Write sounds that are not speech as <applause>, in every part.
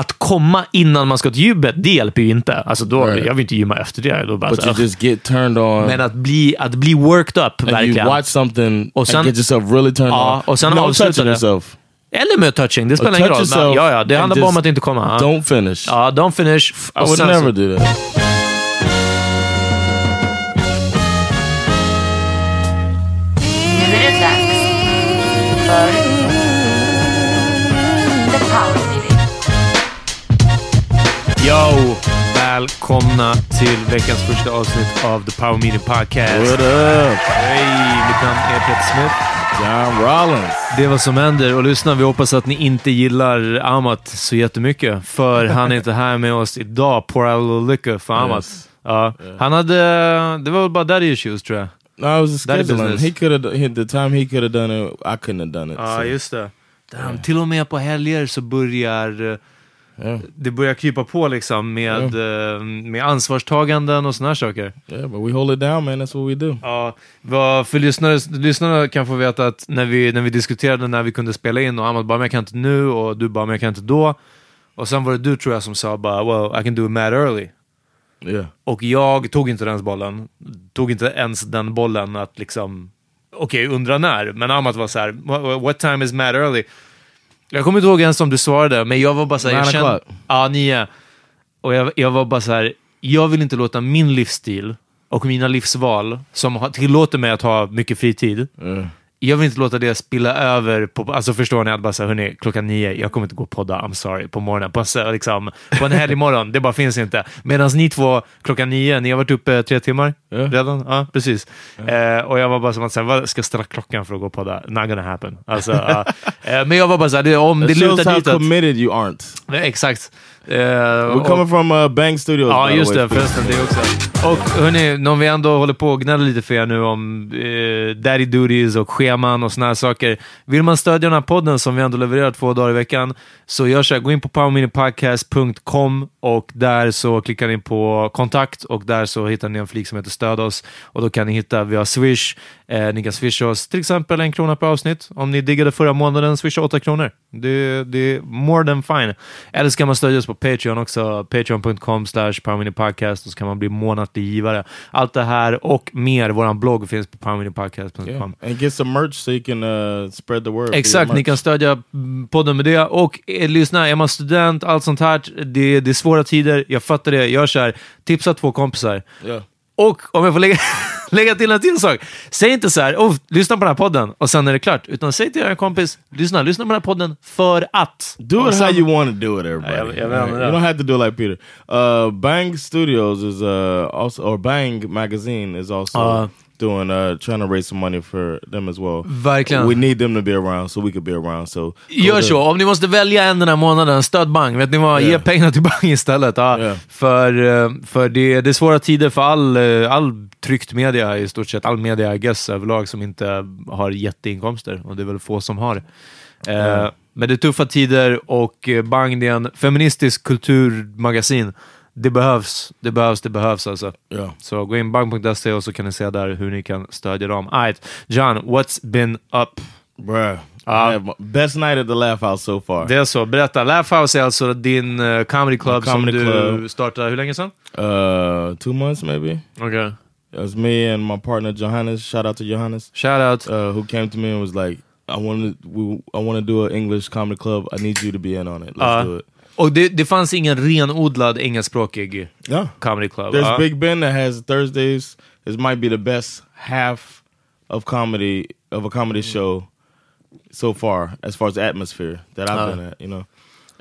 Att komma innan man ska till gymmet, det hjälper ju inte. Alltså då, Right. Jag vill inte gymma efter det. Då bara But så, you just get turned on Men att bli, att bli worked up, and verkligen. you watch something Och sen- and get yourself really turned Ja, on. och sen no touching det. yourself. Eller med touching, det spelar ingen roll. Men, ja, ja, det and handlar bara om att inte komma. Don't finish. Ja, don't finish. I would never så- do that. Välkomna till veckans första avsnitt av The Power Meeting Podcast. What up? Hej! Mitt namn är Peter Smith. John Rollins. Det är vad som händer. Och lyssna, vi hoppas att ni inte gillar Amat så jättemycket. För han är inte här med oss idag. Pour out a little liquor för Amat. Yes. Ja. Han hade... Det var väl bara daddy issues tror jag. No, it was scheduling. He could have the time he could have done it. I couldn't have done it. Ja, so. just det. Damn, Till och med på helger så börjar eh, Yeah. det börjar krypa på liksom med, eh, med ansvarstaganden och här saker. Yeah, but we hold it down, man. That's what we do. Ja, vad, för lyssnare, lyssnarna kan få veta att när vi, när vi diskuterade när vi kunde spela in och Ahmad bara, men jag kan inte nu och du bara, men jag kan inte då. Och sen var det du tror jag som sa bara, well, I can do it mad early. Yeah. Och jag tog inte den bollen. Tog inte ens den bollen att liksom, okej, undra när. Men Amat var så här, what time is mad early? Jag kommer inte ihåg ens om du svarade, men jag var bara så här, jag kände. Ja, nio. Och jag, jag var bara så här, jag vill inte låta min livsstil och mina livsval, som tillåter mig att ha mycket fritid, Yeah. Jag vill inte låta det spilla över på, alltså förstår ni, att bara säga, hörni, klockan nio, jag kommer inte gå och podda, I'm sorry, på morgonen, på, en liksom, på en helg morgon, det bara finns inte. Medan ni två, klockan nio, ni har varit uppe tre timmar Ja. redan, ja precis. Eh, och jag var bara som att säga, vad ska jag ställa klockan för att gå och podda? Not gonna happen. Alltså, ja. eh, men jag var bara såhär, det, om det shows lutar ditåt. committed you aren't. Exakt. Eh, We're coming from uh, Bang Studios. Ja, just det. Förresten, det också. Och hörni, när vi ändå håller på och gnäller lite för er nu om eh, daddy duties och scheman och såna här saker. Vill man stödja den här podden som vi ändå levererar två dagar i veckan, så gör så här, gå in på powerminipodcast.com och där så klickar ni på kontakt och där så hittar ni en flik som heter stöd oss. Och då kan ni hitta, vi har Swish, eh, ni kan swisha oss till exempel en krona per avsnitt. Om ni diggade förra månaden, swisha åtta kronor. Det, det är more than fine. Eller så kan man stödja oss på Patreon också, patreon.com slash powerminipodcast och så kan man bli månatlig givare. Allt det här och mer, vår blogg finns på powerminipodcast.com. Yeah. And get some merch so you can uh, spread the word. Exakt, ni kan stödja mm, podden med det. Och eh, lyssna, är man student, allt sånt här, det, det är svåra tider, jag fattar det. Gör så här, tipsa två kompisar. Yeah. Och om jag får lägga, <laughs> lägga till en till sak. Säg inte så här, oh, lyssna på den här podden och sen är det klart. Utan säg till er kompis, lyssna, lyssna på den här podden för att. Do it how sen- you want to do it, everybody. Yeah, yeah, Right? You don't have to do it like Peter. Uh, Bang Studios is uh, also, or Bang Magazine is also Uh. Doing, uh, trying to raise some money for them as well. Verkligen. We need them to be around so we could be around. So Gör så. Om ni måste välja en den här månaden, stöd Bang. Vet ni vad? Ge Yeah. pengar till Bang istället. Ja. Yeah. För, eh, för det, det är svåra tider för all, eh, all tryckt media i stort sett. All media, I guess, överlag som inte har jätteinkomster. Och det är väl få som har. Eh, Men det är tuffa tider och eh, Bang det är en feministisk kulturmagasin. Det behövs, det behövs, det behövs alltså. Yeah. Så gå in bang.se och så kan ni se där hur ni kan stödja dem. Alright, John, what's been up? Bruh. My- best night at the Laugh House so far. Det är så, berätta. Laugh House är alltså din uh, comedy club Comedy som du club. startade hur länge sedan? Uh, two months maybe. Okay. It was me and my partner Johannes. Shout out to Johannes. Shout out. uh, who came to me and was like, "I want to, we, I want to do an English comedy club. I need you to be in on it. Let's Ja. do it." Och det, det fanns ingen renodlad engelskspråkig Yeah. comedy club? There's ja. Big Ben that has Thursdays. This might be the best half of comedy of a comedy show so far, as far as atmosphere that I've Uh. been at. You know,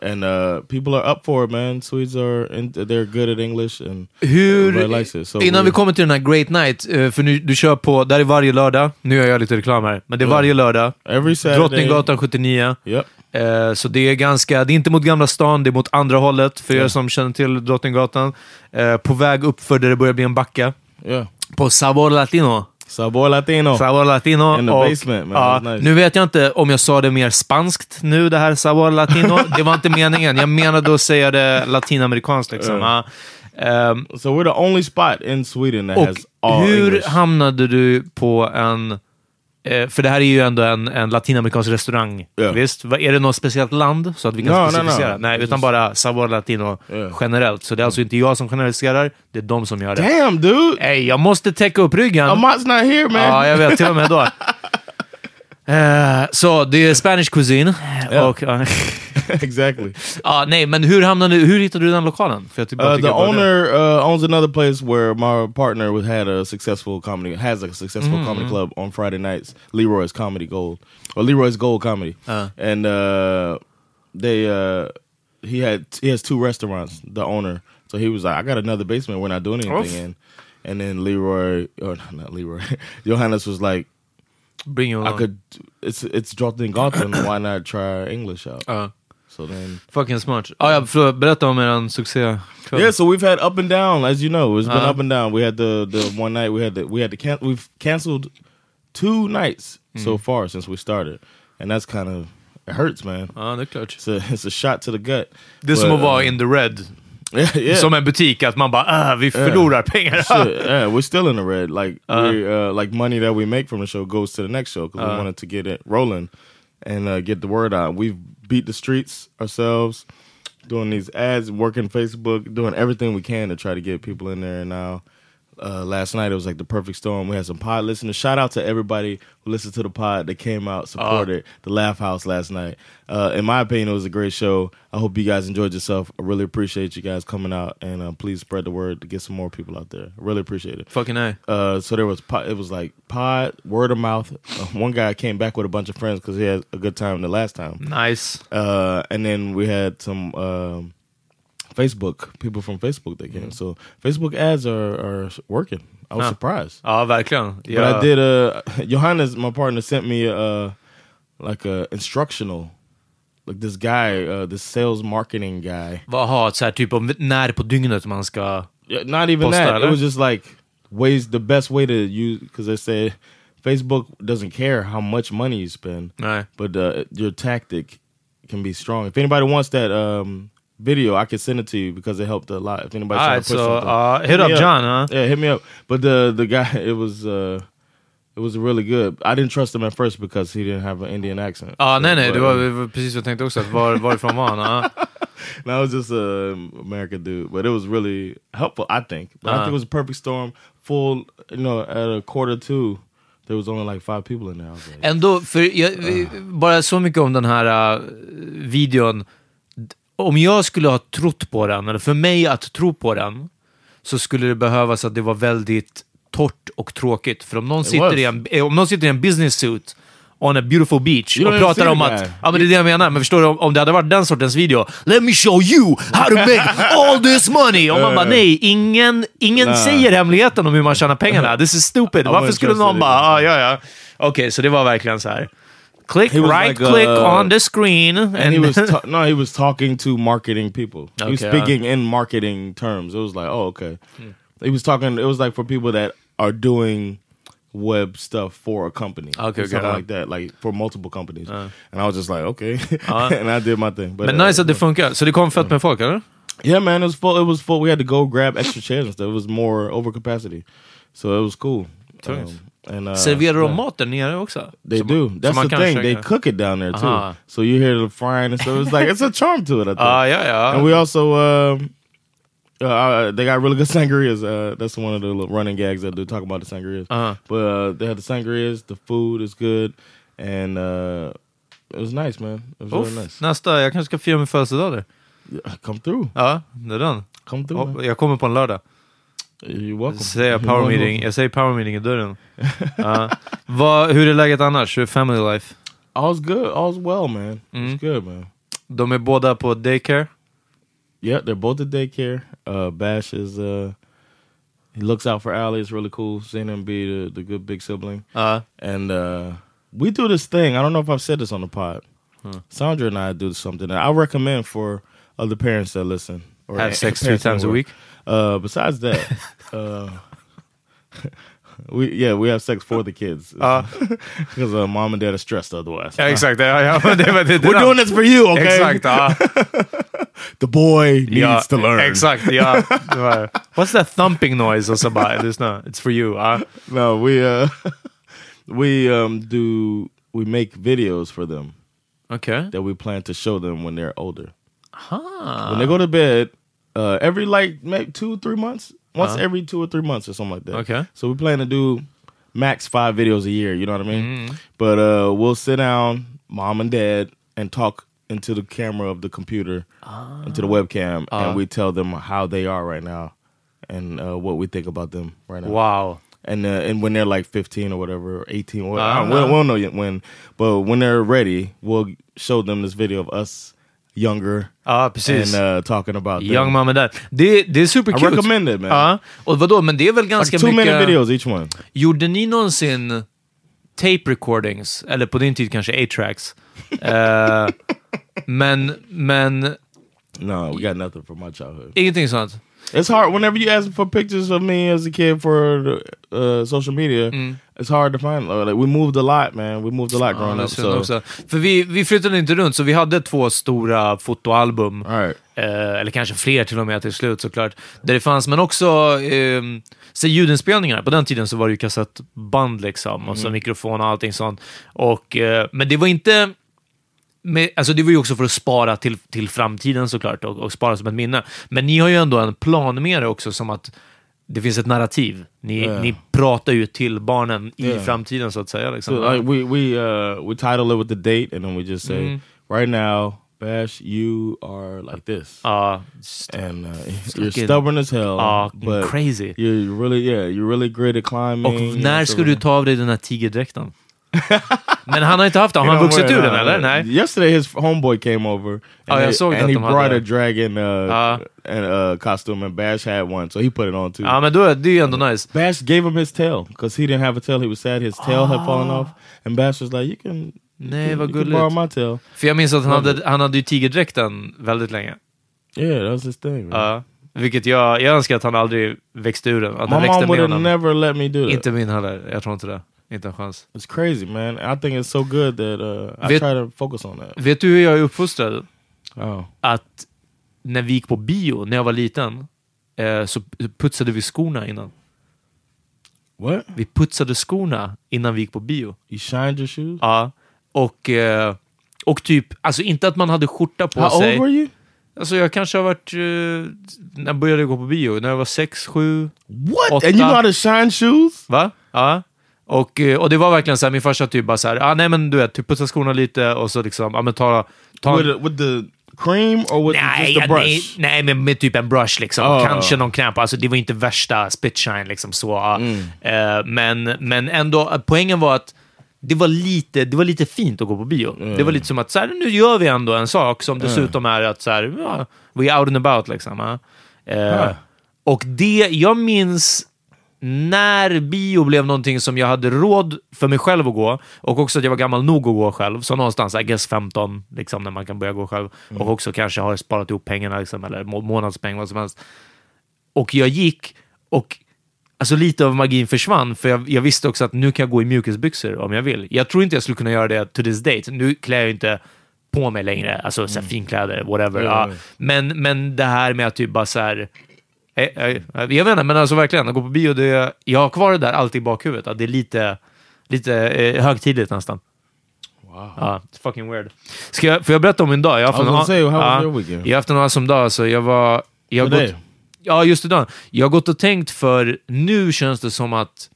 and uh, people are up for it, man. Swedes are in, they're good at English and Hur, everybody likes it. So innan we- vi kommer till den här Great Night, eh, för nu, du kör på, där är varje lördag, nu gör jag lite reklam här, men det är varje lördag. every Saturday, Drottninggatan 79. Yep. Eh, så det är ganska, det är inte mot Gamla stan, det är mot andra hållet, för er Ja. som känner till Drottninggatan. Eh, på väg upp för där det börjar bli en backe. Yeah. På Sabor Latino. Sabor Latino. Sabor Latino. In the och, basement, man. Ja, nice. Nu vet jag inte om jag sa det mer spanskt nu, det här Sabor Latino. <laughs> det var inte meningen. Jag menade att säga det latinamerikanskt. Liksom. Ja. Ehm, So we're the only spot in Sweden that has all hur English. hamnade du på en... eh, för det här är ju ändå en, en latinamerikansk restaurang. Ja. Visst? Va- Är det något speciellt land så att vi kan No, no, no. specificera? Nej, utan bara Sabor Latino Ja. generellt. Så det är alltså inte jag som generaliserar, det är de som gör det. Damn, dude! Hey, jag måste täcka upp ryggen. Amat's not here, man. Ja, jag vet. Till och med då. <laughs> Eh, så det är Spanish cuisine. Ja. Och, ja, <laughs> exactly. ja, nej, men hur, hamnade, hur hittade du den lokalen? För jag typ Uh, the owner uh, owns another place where my partner had a successful comedy has a successful Mm-hmm. comedy club on Friday nights. Leroy's Comedy Gold or Leroy's Gold Comedy, Uh. and uh, they uh, he had he has two restaurants. The owner, so he was like, I got another basement. We're not doing anything Oof. in. And then Leroy, or not Leroy, <laughs> Johannes was like, Bring you I along. could. It's it's Drottninggatan. <coughs> why not try English out? Ja, So then fucking smart. Ah, ja, förlåt, berätta om er succé. Yeah, so we've had up and down, as you know. It's been Uh-huh. up and down. We had the the one night we had the we had to can we've canceled two nights so far since we started, and that's kind of it hurts, man. Ja, det är klart. It's a it's a shot to the gut. Det är som But, att vara uh, in the red. <laughs> yeah, yeah. Som en butik, att man bara ah, vi förlorar pengar. Shit, yeah, we're still in the red. Like Uh-huh. we're uh, like money that we make from the show goes to the next show because we wanted to get it rolling and uh, get the word out. We've beat the streets ourselves, doing these ads, working Facebook, doing everything we can to try to get people in there. And now, uh, last night it was like the perfect storm. We had some pod listeners. Shout out to everybody who listened to the pod that came out supported the Laugh House last night. Uh, in my opinion, it was a great show. I hope you guys enjoyed yourself. I really appreciate you guys coming out and uh, please spread the word to get some more people out there. I really appreciate it. Fucking nej. Uh, so there was pod, it was like pod word of mouth. Uh, <laughs> one guy came back with a bunch of friends because he had a good time the last time. Nice. Uh, and then we had some um, Facebook people from Facebook that came. So Facebook ads are, are working. I was surprised. Ja, verkligen. But I did. Uh, <laughs> Johannes, my partner, sent me uh, like a instructional like this guy, uh, this sales marketing guy. Vad har så här typ om när på dygnet man ska... Yeah, not even Posta, that. eller? It was just like ways the best way to use because they say Facebook doesn't care how much money you spend, Nej. but uh, your tactic can be strong. If anybody wants that um, video, I can send it to you because it helped a lot. If anybody's trying Alright, to push so uh, hit up me John, huh? Yeah, hit me up. But the the guy, <laughs> it was uh, it was really good. I didn't trust him at first because he didn't have an Indian accent. Ja, nej, nej, But, det var, uh, det var precis vad jag tänkte också. Att var, varifrån var <laughs> han? Ja. no, I was just a American dude, but it was really helpful. I think. But I Uh-huh. think it was a perfect storm. Full, you know, at a quarter to, there was only like five people in there. Like, Ändå, för jag, vi- bara så mycket om den här uh, videon. Om jag skulle ha trott på den, eller för mig att tro på den, så skulle det behövas att det var väldigt torrt och tråkigt. För om någon, sitter i, en, eh, om någon sitter i en business suit on a beautiful beach och pratar om att... Ja, men det är det jag menar. Men förstår du, om, det hade varit den sortens video. Let me show you how to make all this money! Och man bara, nej, ingen, ingen säger hemligheten om hur man tjänar pengarna. This is stupid. <laughs> Varför skulle någon bara, ah, ja, ja. Okej, så det var verkligen så här. Click, He was right like, click uh, on the screen. And, and he was <laughs> ta- no, he was talking to marketing people. he was Okay, speaking in marketing terms. It was like, oh, okay. He was talking. It was like for people that are doing web stuff for a company. Okay, okay, something uh. like that, like for multiple companies. and I was just like, okay, Uh. <laughs> and I did my thing. But men uh, nice att det funkar. Så det kom fett med folk, eller? Yeah, man, it was full. It was full. We had to go grab extra chairs and stuff. It was more over capacity, so it was cool. Nice. And uh, Serverar de yeah. mat där nere också? They Som- do. That's the thing. They cook it down there too. Uh-huh. So you hear the frying and stuff. It's like it's a charm to it. I <laughs> think. Ah, ja, ja. And we also um, uh, uh, they got really good <laughs> sangrias. Uh, that's one of the running gags that they talk about the sangrias. Uh-huh. But uh, they had the sangrias. The food is good, and uh, it was nice, man. It was Uff, really nice. Nästa, jag kanske ska fira min födelsedag där. Yeah, come through. Ja, det är den. Come through. Oh, jag kommer på en lördag. You're welcome. Säger jag power meeting. Jag säger power meeting i dörren. Ja. Vad, hur är läget annars? Hur är family life? All's good. All's well, man. Mm. It's good, man. De är båda på daycare. Yeah, they're both at daycare. Uh, Bash is uh, he looks out for Allie. It's really cool seeing him be the, the good big sibling. Uh, And uh, we do this thing. I don't know if I've said this on the pod. Sandra and I do something that I recommend for other parents that listen. Or Have sex three times a week? Uh, besides that, <laughs> uh, <laughs> we yeah we have sex for the kids <laughs> because uh, mom and dad are stressed otherwise. Ja, exakt. Ja, ja, men det, det, det, We're doing this for you, okay? Exakt, ja. The boy needs ja. to learn. Exakt, ja. Var, What's that thumping noise? Och så bara, lyssna, it's for you. Ja. No, we uh we um do we make videos for them Okay. that we plan to show them when they're older. Huh. When they go to bed, uh every like maybe two, three months. Once every two or three months or something like that. Okay. So we plan to do max five videos a year, you know what I mean? But uh we'll sit down, mom and dad, and talk into the camera of the computer, into the webcam, and we tell them how they are right now and uh, what we think about them right now Wow. and uh, and when they're like 15 or whatever, or 18 or whatever, Uh-huh. we, don't, we don't know yet when, but when they're ready, we'll show them this video of us younger Ja, precis. and uh, talking about them. Young mom and dad. Det, det är super I cute. recommend it, man. Ja. Och vadå, men det är väl ganska like two mycket... minute videos each one. Gjorde ni någonsin tape recordings? Eller på din tid kanske 8-tracks. <laughs> Eh, men, men No, we got nothing from my childhood. ingenting sånt? It's hard whenever you ask for pictures of me as a kid for uh, social media. Mm. It's hard to find. Like we moved a lot, man. We moved a lot Ja, growing är up. So, också. För vi, vi flyttade inte runt, så vi hade två stora fotoalbum. right. Eh, eller kanske fler till och med till slut såklart. Där det fanns, men också eh, så ljudinspelningar. På den tiden så var det ju kassettband liksom, och så mikrofon och allting sånt. Och, eh, men det var inte... Med, alltså det var ju också för att spara till, till framtiden såklart och, och spara som ett minne. Men ni har ju ändå en plan med det också, som att det finns ett narrativ. Ni, Yeah. ni pratar ju till barnen i Yeah. framtiden så att säga. Liksom. So like we we uh we title it with the date and then we just say Mm-hmm. right now, Bash, you are like this. Ja, and uh, you're stubborn as hell. Ja, but crazy. You're really yeah, you're really great at climbing. Och när ska du ta av dig den här tigerdräkten? <laughs> Men han har inte haft den. Har han vuxit ur den eller? Nej? Yesterday his homeboy came over. And, Oh, jag såg and he brought a dragon uh, Ja. and, uh, costume and Bash had one, so he put it on too. Ja, men då, det är ju ändå nice. Bash gave him his tail because he didn't have a tail. He was sad his tail had fallen Ah. off, and Bash was like, "You can Nej, vad You borrow gulligt. my tail. För jag minns att han hade, han hade ju tigerdräkten väldigt länge. Yeah, that was his thing. Man. Ja. Vilket jag, jag önskar att han aldrig växte ur den. Att My den växte mom would have never let me do that. Inte min heller. Jag tror inte det. Inte en chans. It's crazy, man. I think it's so good that uh, I Vet- try to focus on that. Vet du hur jag är uppfostrad? Oh. Att när vi gick på bio, när jag var liten, eh, så putsade vi skorna innan. What? Vi putsade skorna innan vi gick på bio. You shined your shoes? Ja. Och, eh, och typ, alltså inte att man hade skjorta på How sig. old were you? Alltså jag kanske har varit, eh, när jag började gå på bio, när jag var sex, sju, What? Åtta. And you know how to shine shoes? Va? Ja. Och, eh, och det var verkligen så här, min farsa typ bara så här, ah, nej men du vet, typ putsa skorna lite och så liksom, ja men ta... ta With, with the cream or with nej, just the brush? nej, nej, men med typ en brush liksom. Ah. Kanske någon kräm på. Alltså det var inte värsta spit shine liksom så. Mm. Eh, men, men ändå, eh, poängen var att det var lite, det var lite fint att gå på bio. Mm. Det var lite som att så här, nu gör vi ändå en sak som dessutom är att så här, ja, we out and about liksom. ja. Eh, Ah. Och det, jag minns när bio blev någonting som jag hade råd för mig själv att gå och också att jag var gammal nog att gå själv, så någonstans, I guess 15, liksom, när man kan börja gå själv och också kanske har sparat ihop pengarna, liksom, eller må- månadspeng, vad som helst. Och jag gick och alltså lite av magin försvann, för jag, jag visste också att nu kan jag gå i mjukisbyxor om jag vill. Jag tror inte jag skulle kunna göra det to this date. Nu klär jag inte på mig längre, alltså så här, finkläder, whatever. Ja. Ja. Men, men det här med att typ bara så här, eh, eh, jag vet inte, men alltså verkligen, att gå på bio, det, jag har kvar det där alltid i bakhuvudet, att det är lite, lite eh, högtidligt nästan. Wow. Ja, it's fucking weird. Ska jag, får jag berätta om min dag? Jag har haft en- ja? Jag haft en awesome dag. Alltså. Jag var... Jag gått, ja, just idag. Jag har gått och tänkt för nu känns det som att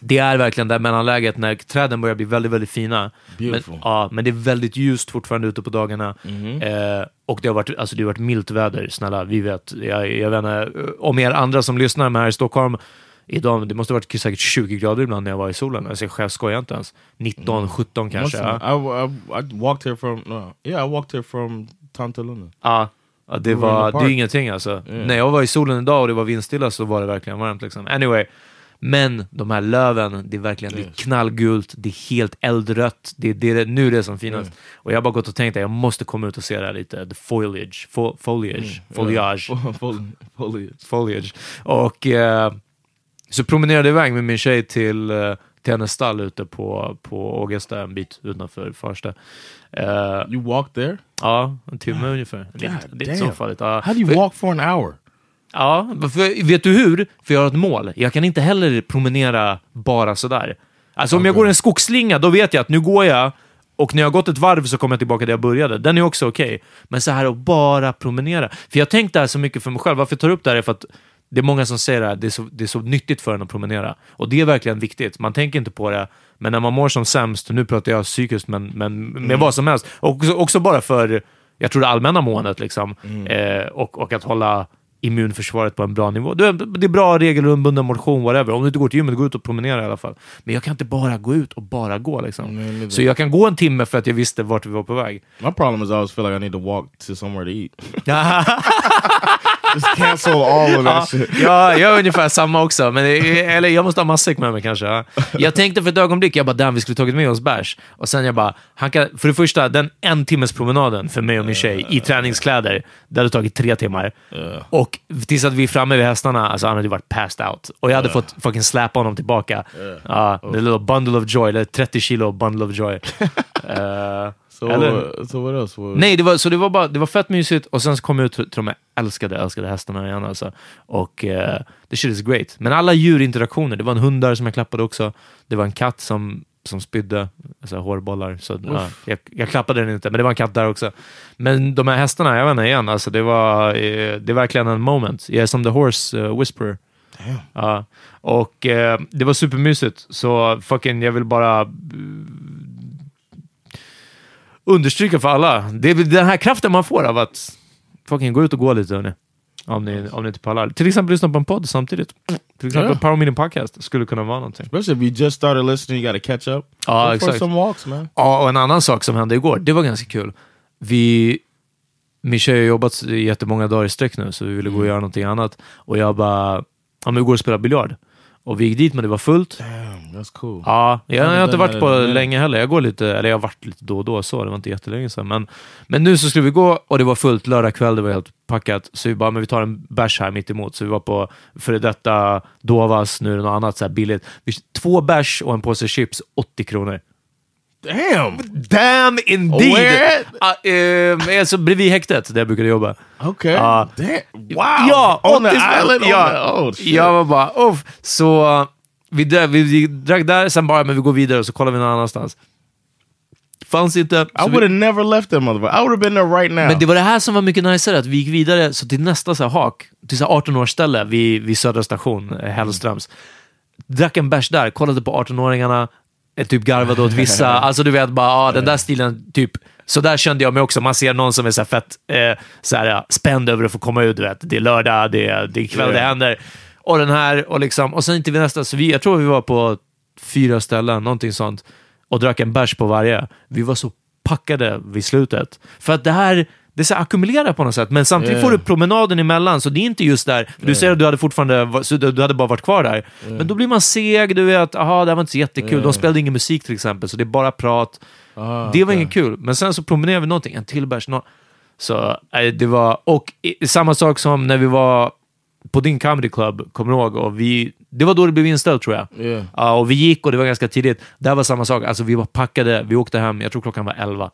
det är verkligen det här mellanläget när träden börjar bli väldigt, väldigt fina. Beautiful. Men, ja, men det är väldigt ljust fortfarande ute på dagarna. Mhm. Eh, och det har, varit, alltså det har varit milt väder, snälla. Vi vet. Jag, jag vet inte, om er andra som lyssnar med här i Stockholm, idag, det måste ha varit säkert 20 grader ibland när jag var i solen. Alltså jag själv skojar inte ens. 19, 17 kanske. Ja. I, I, I walked here from, no, yeah, I walked here from Tantaluna. Ja, det, var, det är ingenting alltså. Yeah. När jag var i solen idag och det var vindstilla så var det verkligen varmt. Liksom. Anyway, men de här löven, det är verkligen det är knallgult, det är helt eldrött, det det är nu det är som finast. Och jag har bara gått och tänkt att jag måste komma ut och se det här lite, the foliage, fo foliage, foliage, <laughs> Fol- Foliage. foliage. Och eh, så promenerade jag iväg med min tjej till, eh, till hennes stall ute på, på Ågesta, en bit utanför Farsta. Eh, You walked there? Ja, en timme ungefär. Det är inte- God är inte så farligt. Ja. How do you walk for an hour? Ja, för, vet du hur? För jag har ett mål. Jag kan inte heller promenera bara sådär. Alltså om jag går en skogsslinga, då vet jag att nu går jag och när jag har gått ett varv så kommer jag tillbaka där jag började. Den är också okej. Men så här att bara promenera. För jag har tänkt det här så mycket för mig själv. Varför jag tar upp det här är för att det är många som säger här, det är, så, det är så nyttigt för en att promenera. Och det är verkligen viktigt. Man tänker inte på det. Men när man mår som sämst, nu pratar jag psykiskt, men, men med vad som helst. Och också, också bara för, jag tror det allmänna måendet liksom. Eh, och, och att hålla immunförsvaret på en bra nivå. Det är, bra regelbunden motion, whatever. Om du inte går till gymmet, gå ut och promenera i alla fall. Men jag kan inte bara gå ut och bara gå. Liksom. Så jag kan gå en timme för att jag visste vart vi var på väg. My problem is I always feel like I need to walk to somewhere to eat. <laughs> <laughs> Just cancel all of that shit. Ja, jag är ungefär samma också. Men, eller jag måste ha matsäck med mig kanske. ja. Jag tänkte för ett ögonblick, jag bara damn, vi skulle tagit med oss bärs. Och sen jag bara, han kan, för det första, den en timmes promenaden för mig och min tjej i träningskläder, det hade tagit tre timmar. Och tills att vi är framme vid hästarna, alltså han hade varit passed out. Och jag hade fått fucking släpa honom tillbaka. Ja, the little bundle of joy, eller 30 kilo bundle of joy. <laughs> Eh, So, eller- uh, so what else? What, Nej, det var, så det var, bara, det var fett mysigt och sen så kom jag ut till de älskade, älskade hästarna igen alltså. Och uh, the shit is great. Men alla djurinteraktioner, det var en hund där som jag klappade också. Det var en katt som, som spydde alltså, hårbollar. Så, ja, jag, jag klappade den inte, men det var en katt där också. Men de här hästarna, jag vet inte igen, alltså, det, var, eh, det är verkligen en moment. Jag är som the horse uh, whisperer. Ja, och eh, det var supermysigt. Så fucking, jag vill bara understryka för alla. Det är den här kraften man får av att fucking gå ut och gå lite, hörni. Om ni, om ni inte pallar. Till exempel lyssna på en podd samtidigt. Till exempel Ja. Power Meeting Podcast skulle kunna vara någonting. Especially if you just started listening, you got to catch up. Ja, Go exakt. some walks, man. Ja, och en annan sak som hände igår, det var ganska kul. Vi, tjej har jobbat jättemånga dagar i sträck nu, så vi ville gå och göra någonting annat. Och jag bara, ja men vi går och spelar biljard. Och vi gick dit, men det var fullt. Damn, that's cool. Ja, jag, jag har inte varit på länge heller. Jag går lite, eller jag har varit lite då och då, så det var inte jättelänge sedan. Men, men nu så skulle vi gå och det var fullt lördag kväll, det var helt packat. Så vi bara, men vi tar en bärs här mitt emot. Så vi var på före detta Dovas, nu är det något annat så billigt. Vi, två bärs och en påse chips, 80 kronor. Damn! Damn indeed! Where? Uh, alltså bredvid häktet, där jag brukade jobba. Okay. Ja. Damn. Wow. Ja, on the 80 spänn. island? Ja, On the, oh, shit. jag var bara, uff. Så uh, vi, vi, vi drack där, sen bara, men vi går vidare och så kollar vi någon annanstans. Fanns inte. I would have never left that motherfucker. I would have been there right now. men det var det här som var mycket najsare, att vi gick vidare så till nästa så här, hak, till så här 18 års ställe vid, vid Södra station, eh, Hellströms. Drack en bärs där, kollade på 18-åringarna, eh, typ garvade åt vissa. <laughs> alltså du vet, bara ah, den där stilen, typ. Så där kände jag mig också. Man ser någon som är så fett eh, så här, spänd över att få komma ut. Du vet. Det är lördag, det är, det är kväll, det händer. Och den här, och, liksom, och sen inte vi nästa. Så vi, jag tror vi var på fyra ställen, någonting sånt, och drack en bärs på varje. Vi var så packade vid slutet. För att det här, det så här ackumulerar på något sätt, men samtidigt Ja. får du promenaden emellan, så det är inte just där. För du säger att du hade fortfarande, du hade bara varit kvar där. Men då blir man seg, du vet, aha, det här var inte så jättekul. De spelade ingen musik till exempel, så det är bara prat. Ah, det var inget kul. Men sen så promenerade vi någonting, en till bärs. Så det var, och samma sak som när vi var på din comedy club, kommer du ihåg? Och vi, det var då det blev inställt tror jag. Yeah. Ja, och vi gick och det var ganska tidigt. Det var samma sak, alltså vi var packade, vi åkte hem, jag tror klockan var 11.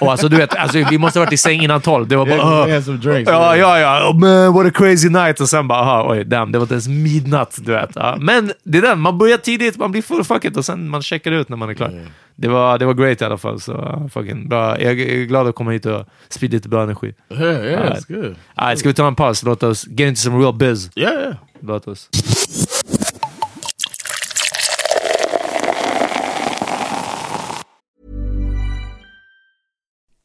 Och alltså du vet, alltså, vi måste ha varit i säng innan 12. Det var bara... Drinks. Ja, ja, ja. Oh, man, what a crazy night. Och sen bara, aha, oj, damn, det var inte ens midnatt. Du vet. Ja. Men det är den, man börjar tidigt, man blir full fucket och sen man checkar ut när man är klar. Det, var, det var great i alla fall. Så, fucking bra. Jag är glad att komma hit och sprida lite bra energi. Yeah, yeah, Alright. it's good. Alright, ska vi ta en paus? Låt oss get into some real biz. Yeah, yeah. Låt oss.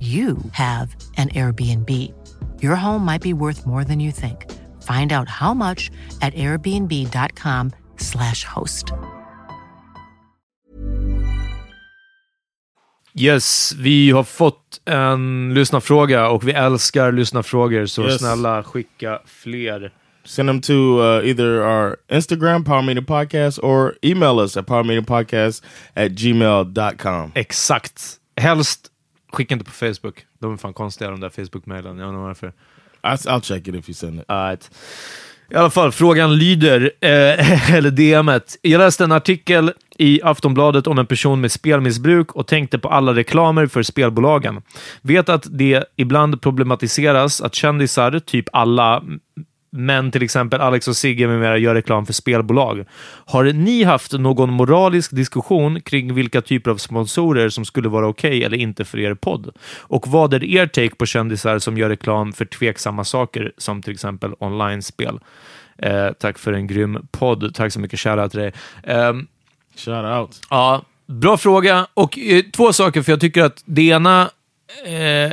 you have an Airbnb. Your home might be worth more than you think. Find out how much at airbnb.com/slash host. Yes, vi har fått en lyssnarfråga och vi älskar lyssnarfrågor, så Yes. snälla skicka fler. Send them to uh, either our Instagram, Power Meeting Podcast, or email us at powermeetingpodcast at gmail.com. Exakt. Helst skicka inte på Facebook. De är fan konstiga de där Facebook-mailen. Jag undrar varför. I, I'll check it if you send it. Alright. I alla fall, frågan lyder, eh, <laughs> eller DMet. Jag läste en artikel i Aftonbladet om en person med spelmissbruk och tänkte på alla reklamer för spelbolagen. Vet att det ibland problematiseras att kändisar, typ alla, men till exempel Alex och Sigge med mera gör reklam för spelbolag. Har ni haft någon moralisk diskussion kring vilka typer av sponsorer som skulle vara okej eller inte för er podd? Och vad är er take på kändisar som gör reklam för tveksamma saker som till exempel online-spel? Eh, tack för en grym podd. Tack så mycket. Shoutout till dig. Um, Shout out. Ja, bra fråga. Och eh, två saker, för jag tycker att det ena eh,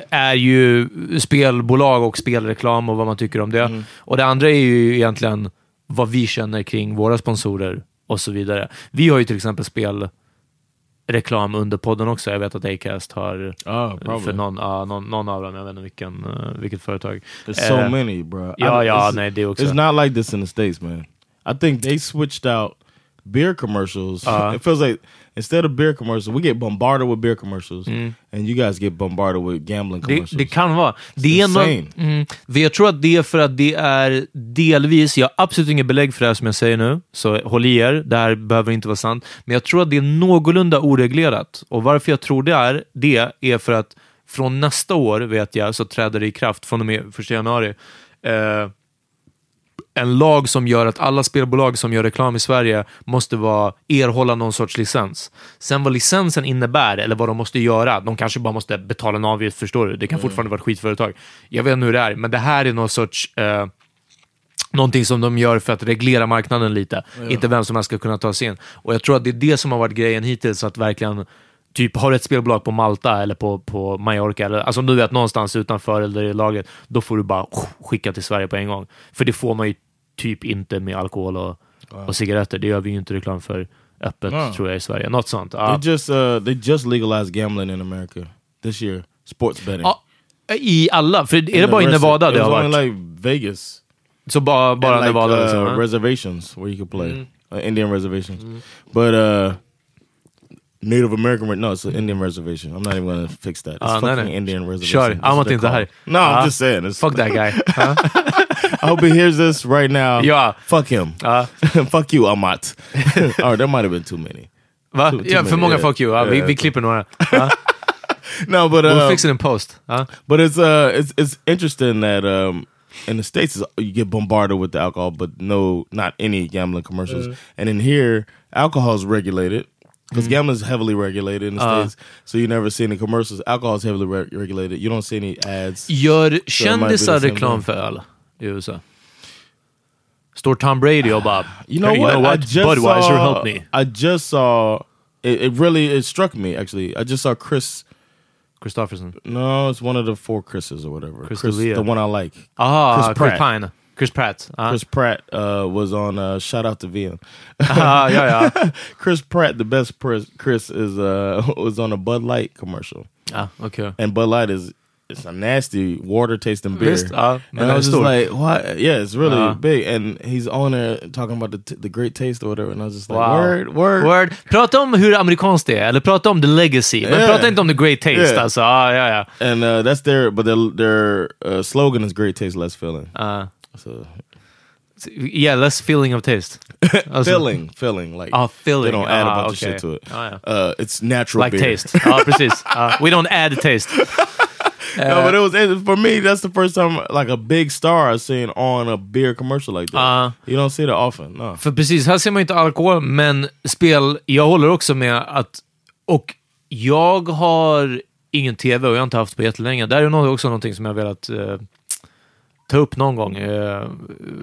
är ju spelbolag och spelreklam och vad man tycker om det. Och det andra är ju egentligen vad vi känner kring våra sponsorer och så vidare. Vi har ju till exempel spelreklam under podden också. Jag vet att Acast har probably. för någon, ja, någon, någon av dem. Jag vet inte vilken, eh, vilket företag. There's so Eh, many, bro. Ja, ja, nej, det också. It's not like this in the States, man. I think they switched out beer commercials. Uh-huh. it feels like instead of beer commercials, we get bombarded with beer commercials, Mm. and you guys get bombarded with gambling Det, commercials. det kan vara. Det är insane. nog, mm, för jag tror att det är för att det är delvis, jag har absolut inget belägg för det här som jag säger nu, så håll i er, det här behöver inte vara sant, men jag tror att det är någorlunda oreglerat. Och varför jag tror det är, det är för att från nästa år, vet jag, så träder det i kraft från och med 1 januari, eh, en lag som gör att alla spelbolag som gör reklam i Sverige måste vara, erhålla någon sorts licens. Sen vad licensen innebär, eller vad de måste göra, de kanske bara måste betala en avgift, förstår du? Det kan fortfarande vara ett skitföretag. Jag vet inte hur det är, men det här är någon sorts eh, Någonting som de gör för att reglera marknaden lite. Inte vem som helst ska kunna ta sig in. Och jag tror att det är det som har varit grejen hittills, att verkligen Typ, har du ett spelbolag på Malta eller på, på Mallorca, eller, alltså om du vet någonstans utanför eller i lagret, då får du bara skicka till Sverige på en gång. För det får man ju typ inte med alkohol och, och cigaretter. Det gör vi ju inte reklam för öppet, No. tror jag, i Sverige. Något sånt. Ja. They just uh, they just legalized gambling in America this year. Sports betting. Ja, I alla, för är det In bara i Nevada it det har varit? like Vegas. Så bara, bara and like, Nevada? uh, liksom, reservations where you could play Mm. uh, Indian reservations, but uh, Native American. No, it's an Indian reservation. I'm not even gonna fix that. It's Ah, nej, fucking nej. Indian reservation. Kör, That's what Amat they're inte här. called. No, I'm Ah, just saying. It's, Fuck that <laughs> guy. Ja. I hope he hears this right now. Yeah, Fuck him. Ja. <laughs> fuck you, Amat. <laughs> Or there might have been too many. Va? Too- too för many, många yeah. fuck you. Vi, Yeah. vi klipper några. No, but We'll uh, fix it in post. Ja. But it's uh it's it's interesting that um in the states you get bombarded with the alcohol, but no, not any gambling commercials. Mm. And in here, alcohol is regulated because Mm. gambling is heavily regulated in the Uh. states. So you never see any commercials. Alcohol is heavily re- regulated. You don't see any ads. Gör So it might be kändisar reklam för öl i USA? Står Tom Brady och bara You know "Hey, what? You know what? I just Budweiser saw, help me. I just saw. It, it really it struck me actually. I just saw Chris. Christofferson. No, it's one of the four Chris's or whatever. Chris Chris, the one I like. Ah, Chris Chris, Pine. Chris Pratt. Ah. Chris Pratt uh, was on uh, Shout Out to VM. Ah, ja, ja. Chris Pratt, the best Chris, Chris is uh, <laughs> was on a Bud Light commercial, Ah, okay. and Bud Light is it's a nasty water tasting beer. Men and I was just like, what? Yeah, it's really Ja. big, and he's on there talking about the t- the great taste or whatever, and I was just like, Wow. word, word. Word. Prata om hur amerikanskt det är, eller prata om the legacy. Men Yeah. prata inte om the great taste. Yeah. Alltså, ah, ja, ja. And uh, that's their, but their their uh, slogan is "Great taste, less filling." Ah. So yeah, less feeling of taste. <laughs> Alltså, filling, filling, like Ah, filling. They don't add a Ah, bunch okay. of shit to it. Ah, yeah. Uh, it's natural Like beer. taste. Ja, <laughs> precis. Ah, we don't add taste. <laughs> no, but it was it, for me. That's the first time like a big star I've seen on a beer commercial like that. Uh, you don't see that often. No. För precis, här ser man inte alkohol, men spel, jag håller också med att, och jag har ingen tv och jag har inte haft på jättelänge. Det här är nog också någonting som jag velat eh, ta upp någon gång. Eh,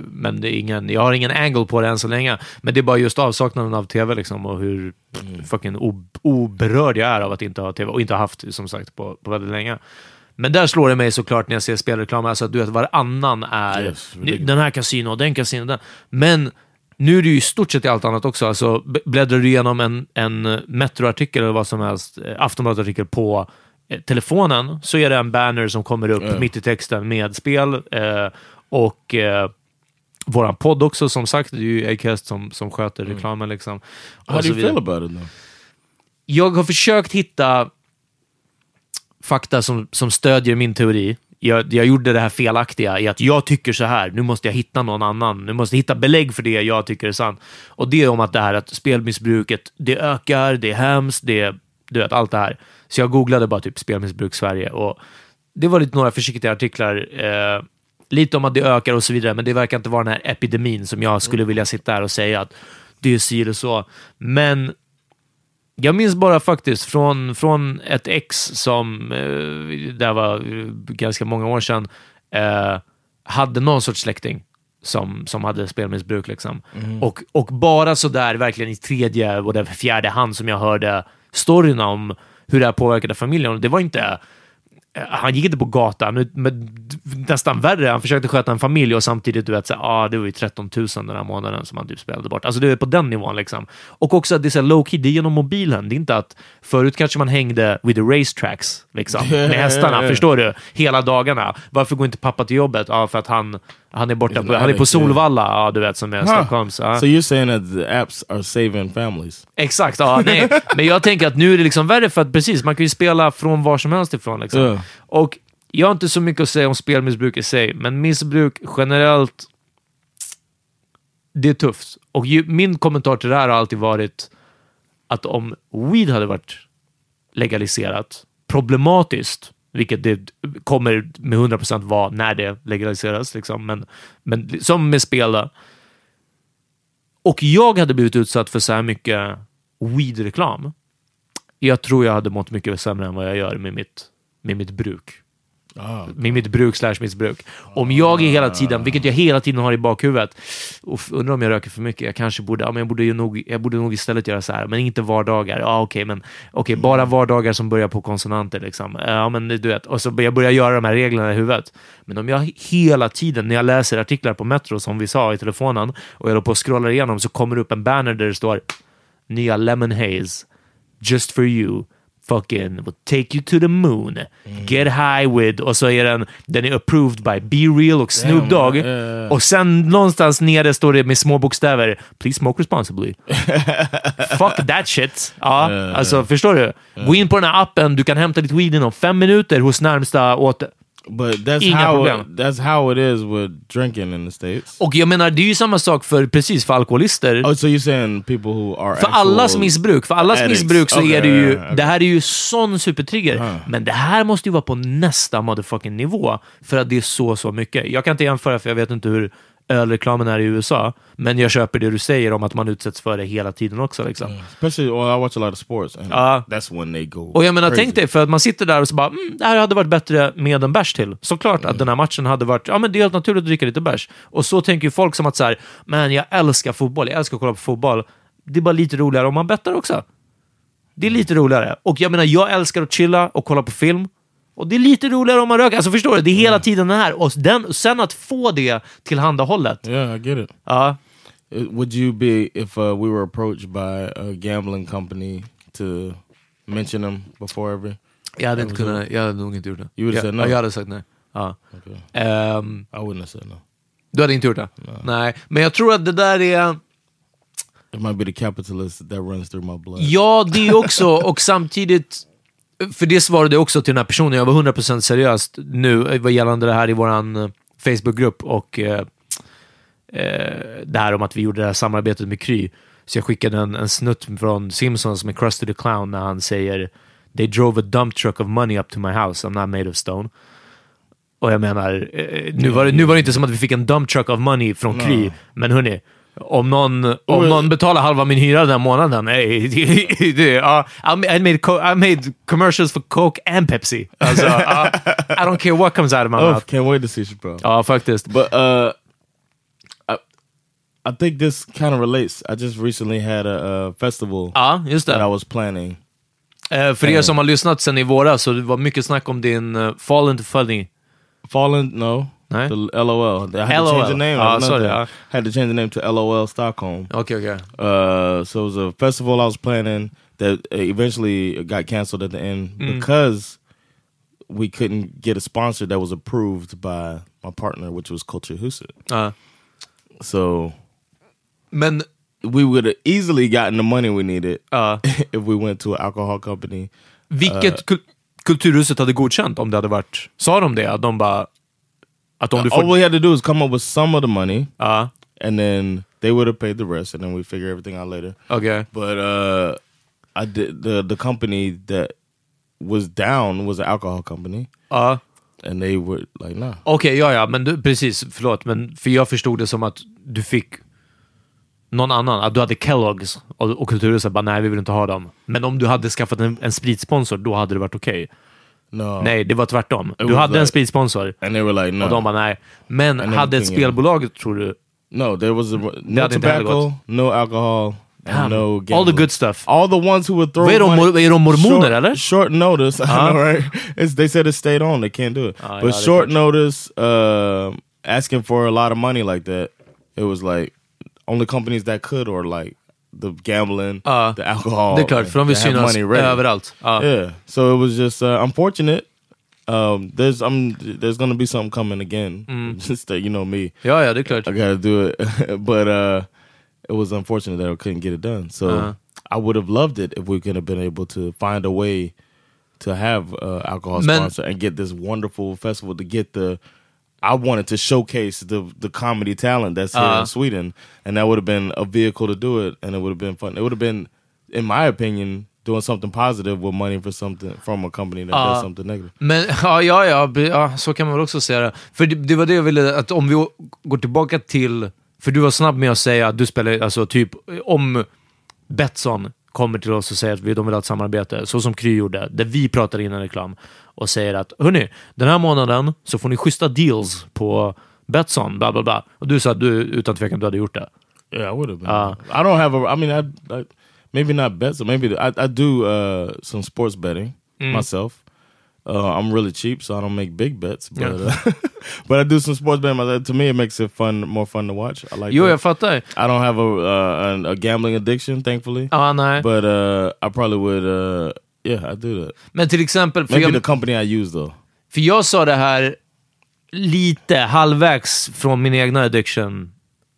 men det är ingen, jag har ingen angle på det än så länge. Men det är bara just avsaknaden av tv liksom och hur fucking o- oberörd jag är av att inte ha tv och inte ha haft som sagt på, på väldigt länge. Men där slår det mig såklart när jag ser spelreklam, alltså att du vet varannan är Yes, "Nu- ridiculous. den här kasino, den kasino, den. Men nu är det ju i stort sett i allt annat också. Alltså, bläddrar du igenom en, en Metro-artikel eller vad som helst, eh, Aftonbladet-artikel på telefonen, så är det en banner som kommer upp Ja. mitt i texten med spel. Eh, och eh, våran podd också, som sagt. Det är ju Acast som, som sköter reklamen. Liksom, Mm. How do you feel about it though? Jag har försökt hitta fakta som, som stödjer min teori. Jag, jag gjorde det här felaktiga i att jag tycker så här, nu måste jag hitta någon annan. Nu måste jag hitta belägg för det jag tycker är sant. Och det är om att det här att spelmissbruket, det ökar, det är hemskt, det du vet, allt det här. Så jag googlade bara typ spelmissbruk Sverige och det var lite några försiktiga artiklar. Eh, lite om att det ökar och så vidare, men det verkar inte vara den här epidemin som jag skulle vilja sitta här och säga att det är si eller så. Men jag minns bara faktiskt från, från ett ex som, eh, det var eh, ganska många år sedan, eh, hade någon sorts släkting som, som hade spelmissbruk. Liksom. Och, och bara sådär verkligen i tredje, whatever, fjärde hand som jag hörde storyn om hur det här påverkade familjen. Och det var inte eh, han gick inte på gatan, men nästan värre. Han försökte sköta en familj och samtidigt, du vet, så, här, ah, det var ju 13 000 den här månaden som han typ spelade bort. Alltså det är på den nivån liksom. Och också att det är så low key, det är genom mobilen. Det är inte att förut kanske man hängde with the racetracks liksom, med hästarna, <laughs> förstår du? Hela dagarna. Varför går inte pappa till jobbet? Ja, för att han, han är borta, på, han är på Solvalla, ja, du vet, som är. Stockholms. Ja. So you're saying that the apps are saving families? Exakt, ja, nej. <laughs> men jag tänker att nu är det liksom värre för att precis, man kan ju spela från var som helst ifrån. Liksom. Ja. Och jag har inte så mycket att säga om spelmissbruk i sig, men missbruk generellt, det är tufft. Och ju, min kommentar till det här har alltid varit att om weed hade varit legaliserat, problematiskt, vilket det kommer med 100% vara när det legaliseras, liksom. men, men som med spel, då. och jag hade blivit utsatt för så här mycket weed-reklam, jag tror jag hade mått mycket sämre än vad jag gör med mitt, med mitt bruk. Med mitt bruk slash missbruk. Om jag är hela tiden, vilket jag hela tiden har i bakhuvudet, och undrar om jag röker för mycket, jag kanske borde, ja, men jag borde, ju nog, jag borde nog istället göra så här, men inte vardagar. Ja, okej, men okej, bara vardagar som börjar på konsonanter. Liksom. Ja, men du vet, och så jag börjar göra de här reglerna i huvudet. Men om jag hela tiden, när jag läser artiklar på Metro, som vi sa i telefonen, och jag håller på och scrollar igenom, så kommer det upp en banner där det står nya Lemon Haze, just for you. Fucking will take you to the moon. Get high with. Och så är den, den är approved by Be Real och Snoop Dogg. ja. Och sen någonstans nere står det med små bokstäver. Please smoke responsibly. <laughs> Fuck that shit. Ja, alltså förstår du? Gå in på den här appen. Du kan hämta ditt weed inom fem minuter hos närmsta åter... But that's Inga how problem. it, that's how it is with drinking in the states. Och jag menar, det är ju samma sak för precis för alkoholister. Oh, so you're saying people who are För allas missbruk, för allas addicts. missbruk så Okay, är det ju, okay. det här är ju sån supertrigger. Men det här måste ju vara på nästa motherfucking nivå, för att det är så, så mycket. Jag kan inte jämföra, för jag vet inte hur ölreklamen är i USA, men jag köper det du säger om att man utsätts för det hela tiden också. Liksom. Especially when I watch a lot of sports, and Ja. that's when they go. Och jag menar, crazy. tänk dig, för att man sitter där och så bara, mm, det här hade varit bättre med en bärs till. Såklart att den här matchen hade varit, ja men det är helt naturligt att dricka lite bärs. Och så tänker ju folk som att så här, men jag älskar fotboll, jag älskar att kolla på fotboll. Det är bara lite roligare om man bettar också. Det är lite roligare. Och jag menar, jag älskar att chilla och kolla på film. Och det är lite roligare om man röker. Alltså förstår du? Det är hela tiden den här. Och den, sen att få det tillhandahållet. Yeah, I get it. Ja. Uh, Would you be if uh, we were approached by a gambling company to mention them before every? Jag hade inte kunnat, jag hade nog inte gjort det. You jag, said no? ja, jag hade sagt nej. Ja. Ehm, I wouldn't have said no. du hade inte gjort det? Nej. Men jag tror att det där är... It might be the capitalist that runs through my blood. Ja, det också. Och samtidigt, för det svarade jag också till den här personen. Jag var 100% seriöst nu eh, vad gällande det här i vår Facebookgrupp och eh, eh, det här om att vi gjorde det här samarbetet med Kry. Så jag skickade en, en snutt från Simpsons med Krusty the Clown när han säger They drove a dump truck of money up to my house, I'm not made of stone. Och jag menar, eh, nu var, det, nu var det inte som att vi fick en dump truck of money från Kry, men hörni, om någon, om någon betalar halva min hyra den här månaden, hey, <laughs> det, det, ja, I, made I made commercials for Coke and Pepsi. Alltså, <laughs> ja, I don't care what comes out of my Oh, mouth. can't wait to see Chappelle. Ja, faktiskt. But uh, I, I think this kind of relates. I just recently had a, uh festival Ja, just that I det. was planning. Eh, för er som har lyssnat sen i våras, så det var mycket snack om din uh, Fall into Funny. Fallen, no, Nej? the LOL. I had to LOL. change the name. Ah, sorry, thing. ah. had to change the name to LOL Stockholm. Okay, okej. Uh, so it was a festival I was planning that eventually got canceled at the end because we couldn't get a sponsor that was approved by my partner, which was Culture Huset. Ja. So Men, we would have easily gotten the money we needed ja. <laughs> if we went to an alcohol company. vilket kul Kulturhuset hade godkänt om det hade varit... Sa de det? Att de bara... Att om du får... All we had to do is come up with some of the money, Ja, and then they would have paid the rest, and then we figure everything out later. okej. But uh, I did the the company that was down was an alcohol company, Ja. and they were like, nah. Okej, ja, ja, men du, precis. Förlåt, men för jag förstod det som att du fick någon annan, att du hade Kellogg's och, och Kulturhuset bara nej, vi vill inte ha dem. Men om du hade skaffat en, en spritsponsor, då hade det varit okej. No. Nej, det var tvärtom. Du was hade en like- spritsponsor And they were like, no. och de bara nej. Men And hade ett spelbolag, tror du? No, there was a, no inte heller tobacco, no alcohol, and no All the good stuff. All the ones who would throw de, money- är de mormoner, short, eller? Short notice, <laughs> I Huh? know, right? It's, they said it stayed on, they can't do it. Ah, but yeah, short notice, uh, asking for a lot of money like that, it was like only companies that could, or like the gambling, Ja. the alcohol. Det är klart, för de vill synas överallt. Ja. Yeah, so it was just uh, unfortunate. Um, there's um, there's gonna be something coming again. Mm. <laughs> Just that you know me. Ja, ja, det är klart. I gotta do it. <laughs> but uh, it was unfortunate that I couldn't get it done. So Uh-huh. I would have loved it if we could have been able to find a way to have uh, alcohol Men- sponsor and get this wonderful festival to get the. I wanted to showcase the the comedy talent that's here Uh-huh. in Sweden, and that would have been a vehicle to do it, and it would have been fun. It would have been, in my opinion, doing something positive with money for something from a company that Uh, does something negative. Men <laughs> ja, ja, ja, ja, så kan man väl också säga det. För det, det var det jag ville, att om vi går tillbaka till... För du var snabb med att säga att du spelar, alltså typ, om Betsson kommer till oss och säger att vi, de vill ha ett samarbete, så som Kry gjorde, där vi pratar innan reklam och säger att hörni, den här månaden så får ni schyssta deals på Betsson, bla bla bla. Och du sa att du utan tvekan du hade gjort det. Yeah, I would have been. Uh, I don't have a. I mean, I, I maybe not bets. So maybe I, I do uh, some sports betting Mm. myself. Uh, I'm really cheap, so I don't make big bets. But uh, <laughs> but I do some sports betting. To me, it makes it fun, more fun to watch. I like. Jo, that. jag fattar. I don't have a uh, an, a gambling addiction, thankfully. Ja, nej. But uh, I probably would. Uh, yeah, I do that. Men till exempel, för Maybe jag, the company I use though. För jag sa det här lite halvvägs från min egna addiction.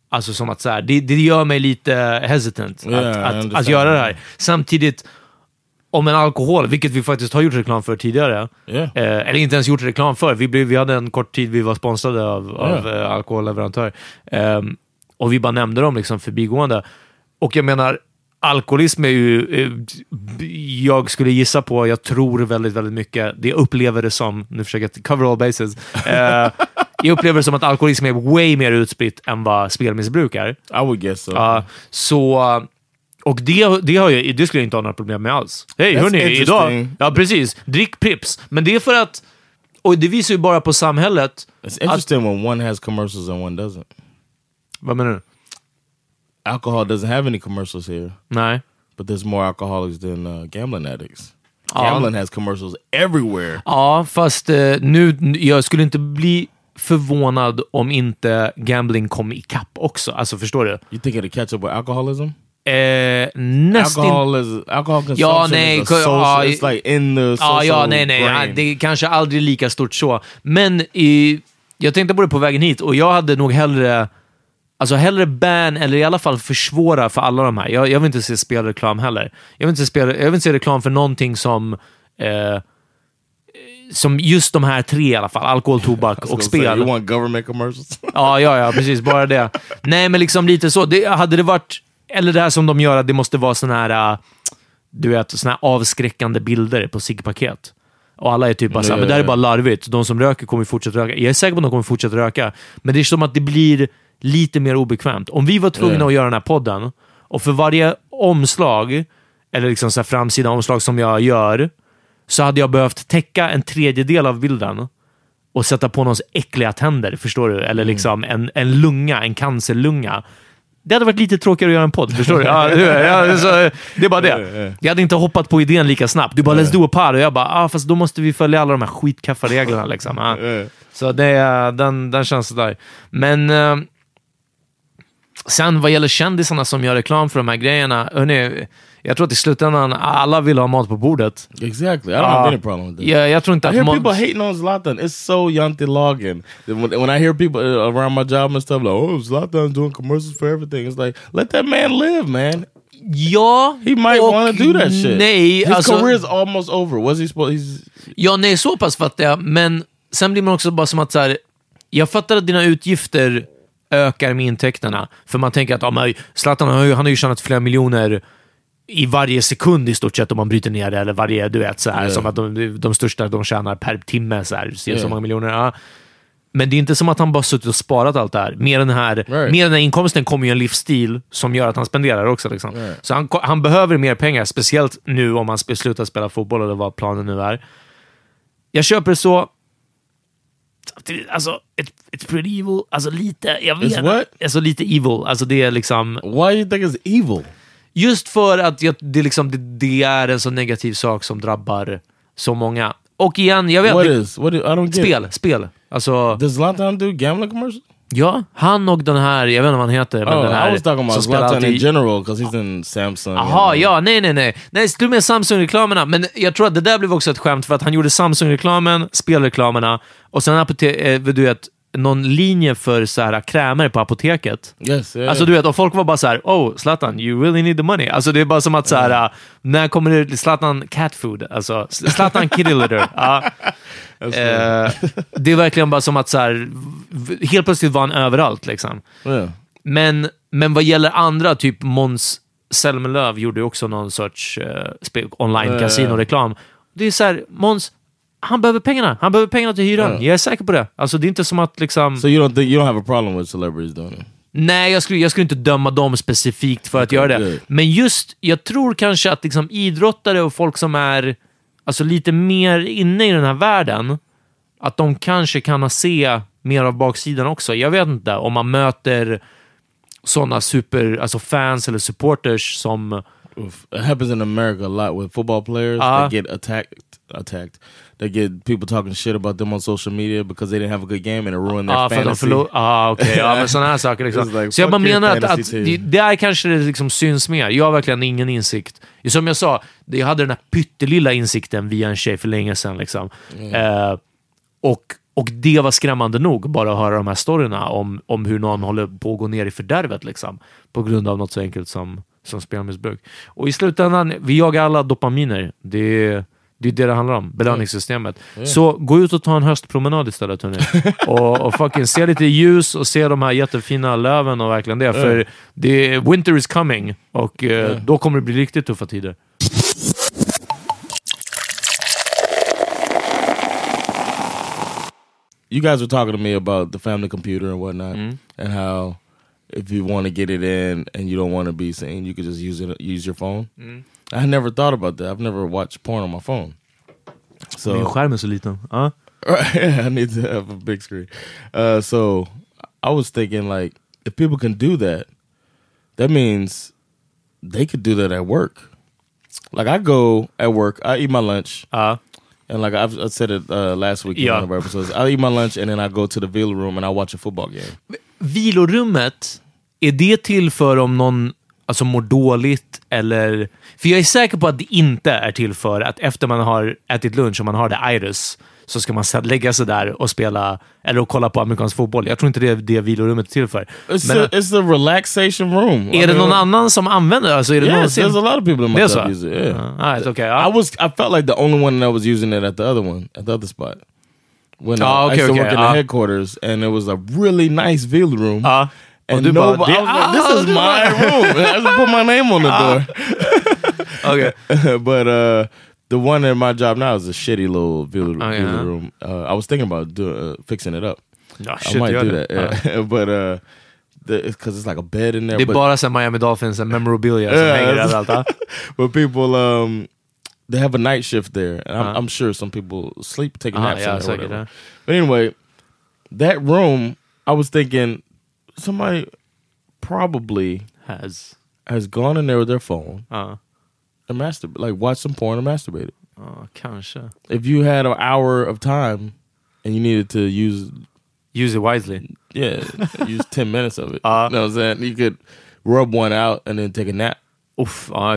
Alltså som att så här, det, det gör mig lite hesitant Yeah, att, att, att göra det här. Samtidigt, om en alkohol, vilket vi faktiskt har gjort reklam för tidigare, Yeah. eh, eller inte ens gjort reklam för. Vi, blev, vi hade en kort tid vi var sponsrade av, av Yeah. eh, alkoholleverantör. Ehm, och vi bara nämnde dem liksom förbigående. Och jag menar, alkoholism är ju, eh, jag skulle gissa på, jag tror väldigt, väldigt mycket, det jag upplever det som, nu försöker jag cover all bases, eh, <laughs> jag upplever det som att alkoholism är way mer utspritt än vad spelmissbruk är. I would guess so. Ja, så, och det, det, har jag, det skulle jag inte ha några problem med alls. Hej hörni, idag... Ja, precis. Drick Prips. Men det är för att... Och det visar ju bara på samhället. It's interesting when one has commercials and one doesn't. Vad menar du? Alcohol doesn't have any commercials here. Nej. But there's more alcoholics than uh, gambling addicts. Ja. Gambling has commercials everywhere. Ja, fast eh, nu, jag skulle inte bli förvånad om inte gambling kom ikapp också. Alltså, förstår du? You think it'll catch up with alcoholism? Eh, nästin... Alcohol is alcohol consumption Ja, nej, is social, ja, it's like in the Ja, social ja, nej, nej. Ja, brain. det är kanske aldrig lika stort så. Men i, jag tänkte på det på vägen hit och jag hade nog hellre Alltså hellre ban eller i alla fall försvåra för alla de här. Jag, jag vill inte se spelreklam heller. Jag vill inte se, spel, jag vill inte se reklam för någonting som eh, som just de här tre i alla fall. Alkohol, tobak <laughs> och gonna say, spel. you want government commercials? Ja, ja, ja, precis. Bara det. <laughs> Nej, men liksom lite så. Det, hade det varit... Eller det här som de gör, att det måste vara såna här... äh, Du vet, såna här avskräckande bilder på ciggpaket. Och alla är typ bara såhär, men det här är bara larvigt. De som röker kommer fortsätta röka. Jag är säker på att de kommer fortsätta röka. Men det är som att det blir lite mer obekvämt. Om vi var tvungna Ja. att göra den här podden, och för varje omslag, eller liksom så här framsida omslag som jag gör, så hade jag behövt täcka en tredjedel av bilden och sätta på någons äckliga tänder, förstår du? Eller liksom en, en lunga, en cancerlunga. Det hade varit lite tråkigare att göra en podd, förstår du? <laughs> Ja, det är bara det. Jag hade inte hoppat på idén lika snabbt. Du bara “let's do a pod” och jag bara ah, “fast då måste vi följa alla de här skitkaffa reglerna”. <laughs> Liksom. Ja. Så det, den, den känns sådär. Men eh, sen vad gäller kändisarna som gör reklam för de här grejerna, hörni, jag tror att i slutändan alla vill ha mat på bordet. exactly. I don't Ja. have any problem with that. Jag, jag tror inte I att... hear Mon- people hating on Zlatan. It's so Yanti Loggin. When, when I hear people uh, around my job and stuff like, "Oh, Zlatan's doing commercials for everything," it's like, let that man live, man. Ja, He might och do that shit. Nej, his alltså, career's almost over. Was he supposed? He's Ja, nej, så pass fattar jag. Men sen blir man också bara som att så här, jag fattar att dina utgifter ökar med intäkterna. För man tänker att men Zlatan har ju, han har ju tjänat flera miljoner i varje sekund i stort sett om man bryter ner det, eller varje, du vet, så här, Yeah. som att de, de största de tjänar per timme, så, här, så, Yeah. så många miljoner. Ja. Men det är inte som att han bara suttit och sparat allt det här. Mer den här, Right. mer den här inkomsten kommer ju en livsstil som gör att han spenderar också. Liksom. Right. Så han, han behöver mer pengar, speciellt nu om han slutar spela fotboll eller vad planen nu är. Jag köper så. Alltså, it, it's pretty evil. Alltså lite, jag vet It's what? Alltså lite evil. Alltså det är liksom... Why you think it's evil? Just för att jag, det, liksom, det, det är en så negativ sak som drabbar så många. Och igen, jag vet What is? What is, I don't get Spel, it. spel. Alltså, Does Zlatan do gambling commercials? ja, han och den här, jag vet inte vad han heter, men Oh, den här I was talking about Zlatan in alltid- general because he's in Samsung. Jaha, and- ja, nej, nej, nej. Nej, du med Samsung-reklamerna. Men jag tror att det där blev också ett skämt för att han gjorde Samsung-reklamen, spelreklamerna och sen apote- eh, du vet, någon linje för så här krämer på apoteket. Yes, yeah, Alltså du vet, och folk var bara så här: oh Zlatan, you really need the money. Alltså det är bara som att så här, äh, när kommer det Zlatan cat food? Alltså Zlatan kitty litter. <laughs> Ja. Eh, det är verkligen bara som att så här, helt plötsligt var han överallt liksom. Yeah. Men, men vad gäller andra, typ Måns Zelmerlöw gjorde ju också någon sorts uh, online-casino-reklam. Det är så här, Måns, han behöver pengarna. Han behöver pengarna till hyran. Ja. Jag är säker på det. Alltså det är inte som att liksom... So you don't think you don't have a problem with celebrities doing it? Nej, jag skulle, jag skulle inte döma dem specifikt för att göra det. good. Men just, jag tror kanske att liksom idrottare och folk som är alltså, lite mer inne i den här världen, att de kanske kan se mer av baksidan också. Jag vet inte, om man möter sådana super, alltså fans eller supporters som... Oof. It happens in America a lot with football players. Uh-huh. They get attacked. Attacked. They get people talking shit about them on social media because they didn't have a good game and it ruined their för de fantasy. förlor- ah, okej. <laughs> Ja, men sådana här saker. Liksom. Like, så jag bara menar att, att det, där kanske det liksom syns mer. Jag har verkligen ingen insikt. Som jag sa, jag hade den här pyttelilla insikten via en tjej för länge sedan. Liksom. Eh, och, och det var skrämmande nog, bara att höra de här storyna om, om hur någon håller på att gå ner i fördärvet liksom, på grund av något så enkelt som, som spelmissbruk. Och i slutändan, vi jagar alla dopaminer. Det är det är det det handlar om, belöningssystemet. Så gå ut och ta en höstpromenad istället hörni. <laughs> och, och fucking se lite ljus och se de här jättefina löven och verkligen det. För det, winter is coming och eh, då kommer det bli riktigt tuffa tider. you guys were talking to me about the family computer and whatnot, Mm-hmm. and how if you want to get it in and you don't want to be seen, you could just use it. Use your phone. Mm-hmm. I never thought about that. I've never watched porn on my phone. Min So skärm är så liten. Ja. I need to have a big screen. Uh, so I was thinking, like, if people can do that, that means they could do that at work. Like, I go at work, I eat my lunch, Ja. and like I've I said it uh, last week in Yeah. one of our episodes, I eat my lunch and then I go to the villa room and I watch a football game. Vilorummet, är det till för om någon alltså, mår dåligt eller... För jag är säker på att det inte är till för att efter man har ätit lunch och man har det iris så ska man lägga sig där och spela eller och kolla på amerikansk fotboll. Jag tror inte det är det vilorummet är till för. It's Men, a, it's a relaxation room. är det någon annan som använder det? Alltså, är det Yes, någonsin- there's a lot of people in my så? use it. Yeah. Ja, all right, okay. I was I felt like the only one that was using it at the other one at the other spot. When uh, Oh, okay, I used to okay, work in uh. the headquarters, and it was a really nice. Ja. And Och du bara, nobody, I like, this ah, is my room. I just put my name on the door. <laughs> Okay. <laughs> but uh, the one at my job now is a shitty little villa, Oh, yeah? room. Uh, I was thinking about do, uh, fixing it up. Ja, I might do that. Yeah. <laughs> but uh, because it's like a bed in there. Är but, bara så här Miami Dolphins and memorabilia Yeah, that's- but people um they have a night shift there and I'm, Uh-huh. I'm sure some people sleep take Ah, naps yeah, so there I or whatever. but anyway that room i was thinking somebody probably Has. has gone in there with their phone Ja, and masturbate like watch some porn and masturbated oh, ja, kanske. if you had an hour of time and you needed to use Use it wisely. yeah <laughs> use 10 minutes of it Uh. you know what i'm saying you could rub one out and then take a nap i och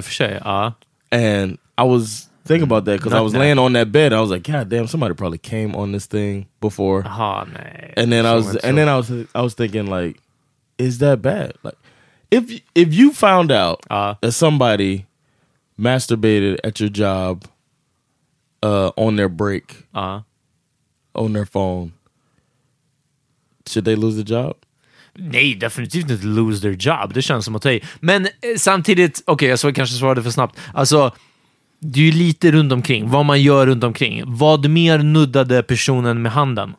för sig. Ja. And I was thinking about that because I was that. laying on that bed. I was like, God damn, somebody probably came on this thing before. Jaha, nej. And then I was, inte and then I was, I was thinking like, is that bad? Like, if if you found out Ja. that somebody masturbated at your job, uh, on their break, Ja. on their phone, should they lose the job? Nej, definitivt inte lose their job. Det känns som att ta i. Men eh, samtidigt, okej, jag så kanske svarade för snabbt. Alltså, det är ju lite runt omkring. Vad man gör runt omkring. Vad mer nuddade personen med handen?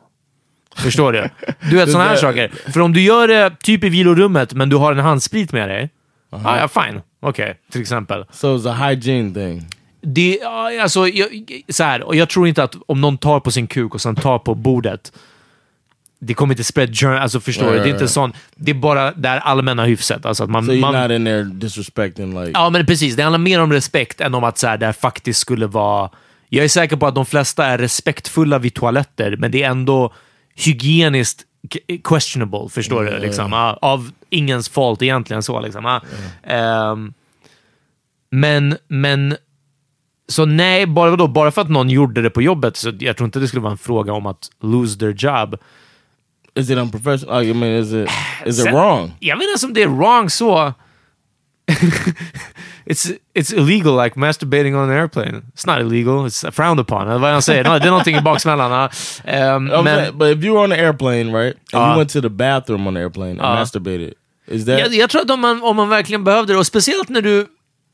Förstår du? Du vet sådana här saker. För om du gör det typ i vilorummet, men du har en handsprit med dig. Ah, ja, fine. Okej, till exempel. So it's a hygiene thing. Det, alltså, jag, så här, och jag tror inte att om någon tar på sin kuk och sen tar på bordet, det kommer inte spread germ, alltså förstår Right, du? Det är inte sån, det är bara det här allmänna hyfset. Alltså att man, So you're man, not in there disrespecting like... Ja, men precis. Det handlar mer om respekt än om att så här, det här faktiskt skulle vara... Jag är säker på att de flesta är respektfulla vid toaletter, men det är ändå hygieniskt questionable, förstår du? Liksom. Ja, Av ingens fault egentligen. så liksom. Ja. Ehm, men, men... Så nej, bara, vadå? bara för att någon gjorde det på jobbet, så jag tror inte det skulle vara en fråga om att lose their job. Is it unprofessional? I mean, is it is it Sen- wrong? Jag vet inte om det är wrong så. <laughs> it's, it's illegal like masturbating on an airplane. It's not illegal, it's frowned upon. Vad jag säger. Det är någonting i baksmällan. men, saying, but if you were on the airplane, right, and Uh. you went to the bathroom on the airplane and Uh. masturbated, is that jag, jag tror att om man, om man verkligen behövde det, och speciellt när du,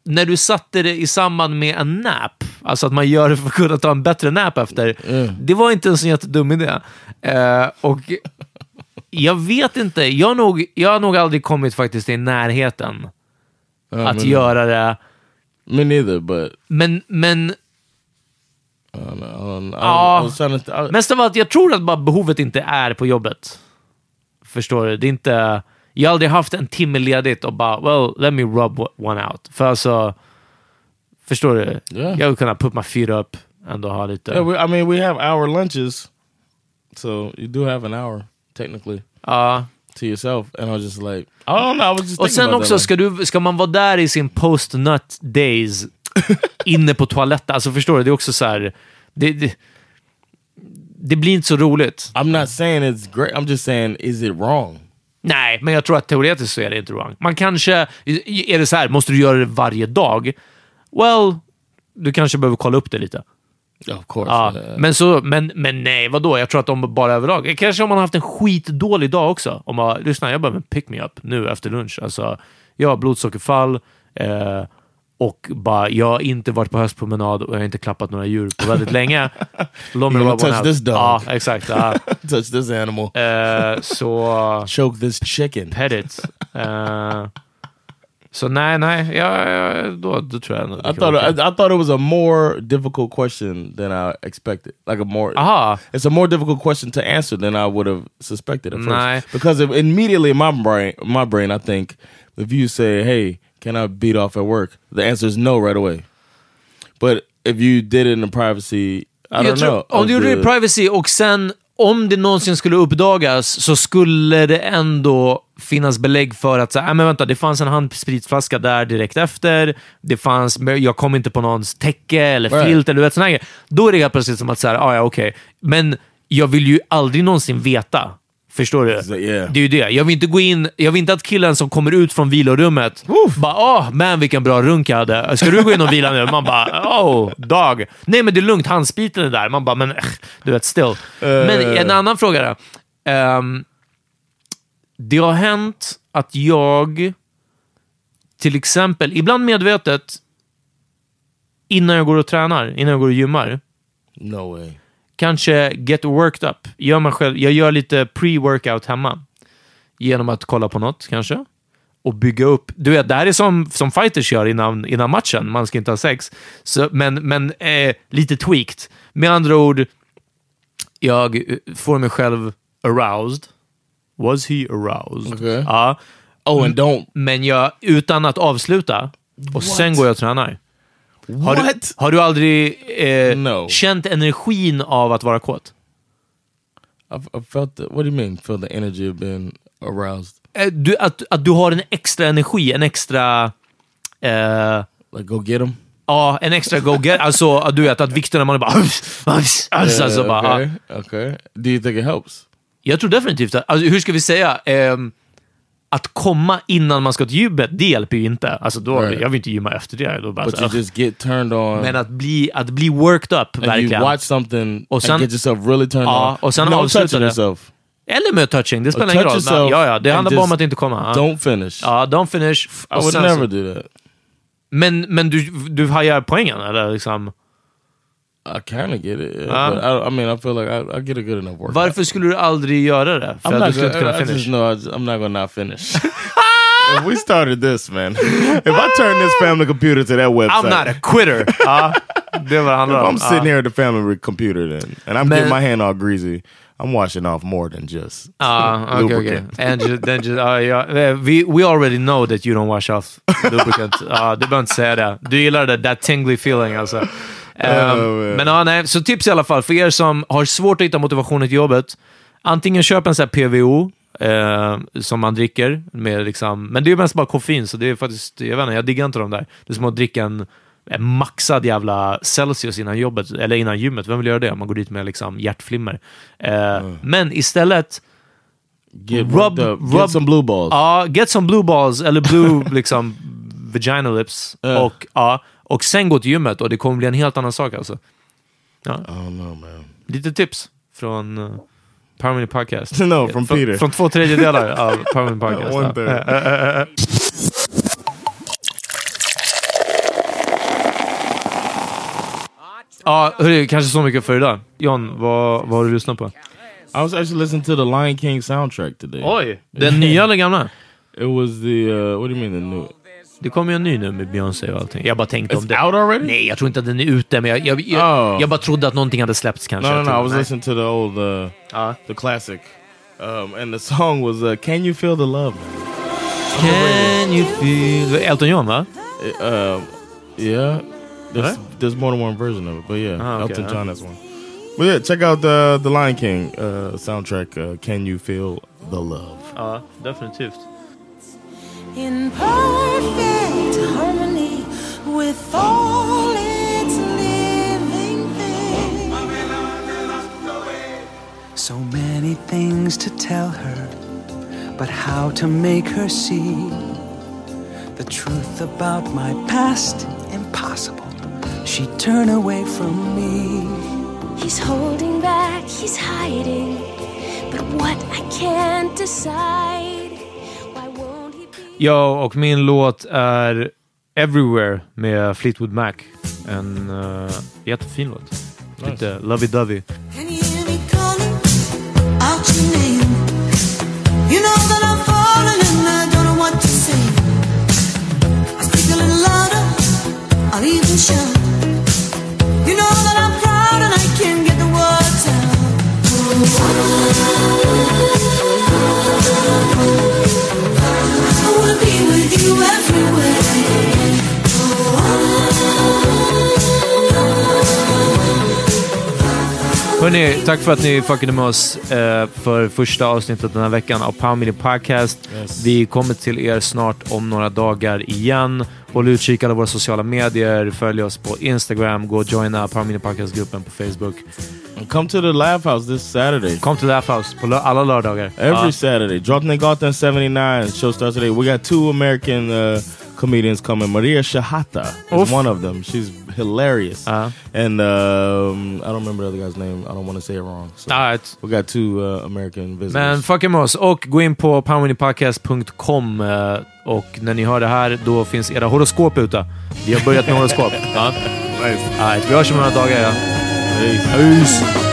när du satte det i samband med en nap, alltså att man gör det för att kunna ta en bättre nap efter, det var inte en så jättedum idé. Eh, och jag vet inte, jag nog, jag har nog aldrig kommit faktiskt i närheten Uh, att me, göra det. me neither, but Men, men I don't know. I don't know. I, Ja. To. I, mest av allt, jag tror att bara behovet inte är på jobbet. Förstår du? Det är inte... Jag har aldrig haft en timme ledigt och bara, well, let me rub one out. För alltså, förstår du? Yeah. Jag vill kunna put my feet up, ändå ha lite... yeah, we, I mean, we have hour lunches, so you do have an hour technically Ja. To yourself. And I was just like, I don't know. I was just Och sen about också, that. ska, du, ska man vara där i sin post-nut days, <laughs> inne på toaletten, alltså förstår du? Det är också så här... Det, det, det blir inte så roligt. I'm not saying it's great. I'm just saying, is it wrong? Nej, men jag tror att teoretiskt så är det inte wrong. Man kanske... Är det så här, måste du göra det varje dag? Well, du kanske behöver kolla upp det lite. Of course. Ja, yeah. men, så, men, men nej, vadå? Jag tror att de bara överlag... Kanske om man har haft en skitdålig dag också. Om man, lyssna, jag behöver en pick-me-up nu efter lunch. Alltså, jag har blodsockerfall eh, och bara, jag har inte varit på höstpromenad och jag har inte klappat några djur på väldigt <laughs> länge. Låt mig touch out. this dog. Ja, exakt. Ja. <laughs> Touch this animal. Eh, så... Choke this chicken. Pet it. Eh, så nej, nej. Ja, ja, då, då tror jag nog det I thought vara I. I thought it was a more difficult question than I expected. Like a more, Aha. it's a more difficult question to answer than I would have suspected at first. Nej. Because if immediately in my brain, my brain, I think if you say, "Hey, can I beat off at work?" the answer is no right away. But if you did it in the privacy, I don't know. Om du gjorde det the- i privacy och sen om det någonsin skulle uppdagas så skulle det ändå finnas belägg för att så, här, "Ah, men vänta, det fanns en handspritflaska där direkt efter. Det fanns, jag kom inte på någons täcke eller Right. filt eller du vet, såna här. Då är det helt plötsligt som att så här, ah, ja, okej. Men jag vill ju aldrig någonsin veta. Förstår du? So, yeah. Det är ju det. Jag vill inte gå in, jag vill inte att killen som kommer ut från vilorummet bara åh, man vilken bra runk jag hade. Ska du gå in och vila nu? Man bara oh, dag. Nej men det är lugnt, handspriten är där. Man bara, men eh, du vet, still. Men en annan fråga då. Ehm, det har hänt att jag, till exempel, ibland medvetet, innan jag går och tränar, innan jag går och gymmar, No way. kanske get worked up. Gör man själv, jag gör lite pre-workout hemma. Genom att kolla på något kanske. Och bygga upp. Du vet, det här är som, som fighters gör innan, innan matchen. Man ska inte ha sex. Så, men men eh, lite tweaked. Med andra ord, jag eh, får mig själv aroused. Was he aroused? Okej. Ja. Oh, and don't. Men jag, utan att avsluta. Och sen går jag och tränar. Har du, What? har du aldrig eh, No. känt energin av att vara kåt? I've, I felt the, what do you mean? Feel the energy of being aroused? Eh, Du, att, att du har en extra energi, en extra... Eh, Like go get them? ja, en extra go-get. Alltså, att du vet att vikterna man är bara... <laughs> alltså, bara okay. ja. okay. Do you think it helps? Jag tror definitivt att, alltså, hur ska vi säga? Ehm, att komma innan man ska till gymmet, det hjälper ju inte. Alltså, då, Right. Jag vill inte gymma efter det. Då bara, But så, you just get turned on Men att bli, att bli worked up, and verkligen. you watch something Och sen- and get yourself really turned Ja, on. och sen no avsluta det. yourself. Eller med touching, det spelar ingen roll. Men, ja, ja, det and handlar bara om att inte komma. Don't finish. Ja, don't finish. I would never så- do that. Men, men du, du hajar poängen, eller? Liksom, I kind of get it. Yeah, Ah. but I, I mean, I feel like I, I get a good enough workout. varför skulle du aldrig göra det? För I'm att not du skulle gonna, kunna I, I finish? just know I just, I'm not gonna not finish. <laughs> if we started this, man, <laughs> if I turn this family computer to that website, I'm not a quitter! ja, <laughs> uh. det är if handlar om. I'm sitting ja. here at the family computer, then and I'm Man- getting my hand all greasy, I'm washing off more than just ah, Ja, okej, okej. lubricant. And ju- then ju- ja, ja, eh, we, we already know that you don't wash off lubricant. Ja, ah, du behöver inte säga det. Du gillar det, that tingly feeling alltså. Ehm, man. men ja, nej, så tips i alla fall för er som har svårt att hitta motivationen till jobbet. Antingen köp en sån här PVO, eh, som man dricker, med liksom, men det är mest bara koffein, så det är faktiskt, jag vet inte, jag diggar inte de där. Det är som att dricka en, en maxad jävla Celsius innan jobbet, eller innan gymmet. Vem vill göra det om man går dit med liksom hjärtflimmer? Eh, Men istället, Get Rub- up. rub- Get some blue balls. Ja, get some blue balls, eller blue <laughs> liksom vagina lips. Ja. Och, ja, och sen gå till gymmet och det kommer bli en helt annan sak alltså. Ja. Know, man. Lite tips från uh, Power Mini Podcast. <laughs> No, from från, Peter. Från två tredjedelar av <laughs> Power Mini Podcast. One ja. Ja, hörru, kanske så mycket för idag. John, vad, vad har du lyssnat på? I was actually listening to the Lion King soundtrack today. Oj! Den nya eller gamla? It was the uh, what do you mean the new? Det kommer ju en ny nu med Beyoncé och allting. Jag bara tänkte om It's det. out already? Nej, jag tror inte att den är ute, men jag, jag, jag, Oh. jag bara trodde att någonting hade släppts kanske. No, no, no. I was Nej. listening to the old, uh, Ja. the classic, um, and the song was uh, "Can You Feel the Love?" Can you feel... Elton John, va? Uh, yeah, there's there's more than one version of it, but yeah, Ah, okay, Elton? John has one. But yeah, check out the the Lion King uh, soundtrack. Uh, "Can You Feel the Love?" Ja, definitivt. in harmony with all its living things. So many things to tell her, but how to make her see the truth about my past? Impossible. She'd turn away from me. He's holding back, he's hiding. But what I can't decide. Why won't he be? Ja, och min låt är Everywhere med Fleetwood Mac. En uh, jättefin låt. Lite lovey-dovey. Can you hear me calling out your name? You know that I'm falling and I don't know what to say. I speak a little louder, I'll even shout. You know that I'm proud and I can't get the words out. I wanna be with you Hörni, tack för att ni fuckade med oss eh, för första avsnittet den här veckan av Power Mini Podcast. Vi kommer till er snart om några dagar igen. Håll utkik alla våra sociala medier. Följ oss på Instagram. Gå och joina Power Mini Podcast-gruppen på Facebook. And come to the Laugh House this Saturday. Kom till Laugh House på alla lördagar. Every Ja. Saturday. Drottninggatan 79. Show starts today. We got two American uh, comedians coming. Maria Shahata is Oof. one of them. She's hilarious. Uh-huh. And um, I don't remember the other guy's name. I don't want to say it wrong. So Alright. we got two uh, American visitors. Men fucka med oss och gå in på powerminipodcast.com eh, och när ni hör det här då finns era horoskop ute. Vi har börjat med horoskop. <laughs> Ja. nice. Alright, vi hörs om några dagar. Ja. Peace. Peace.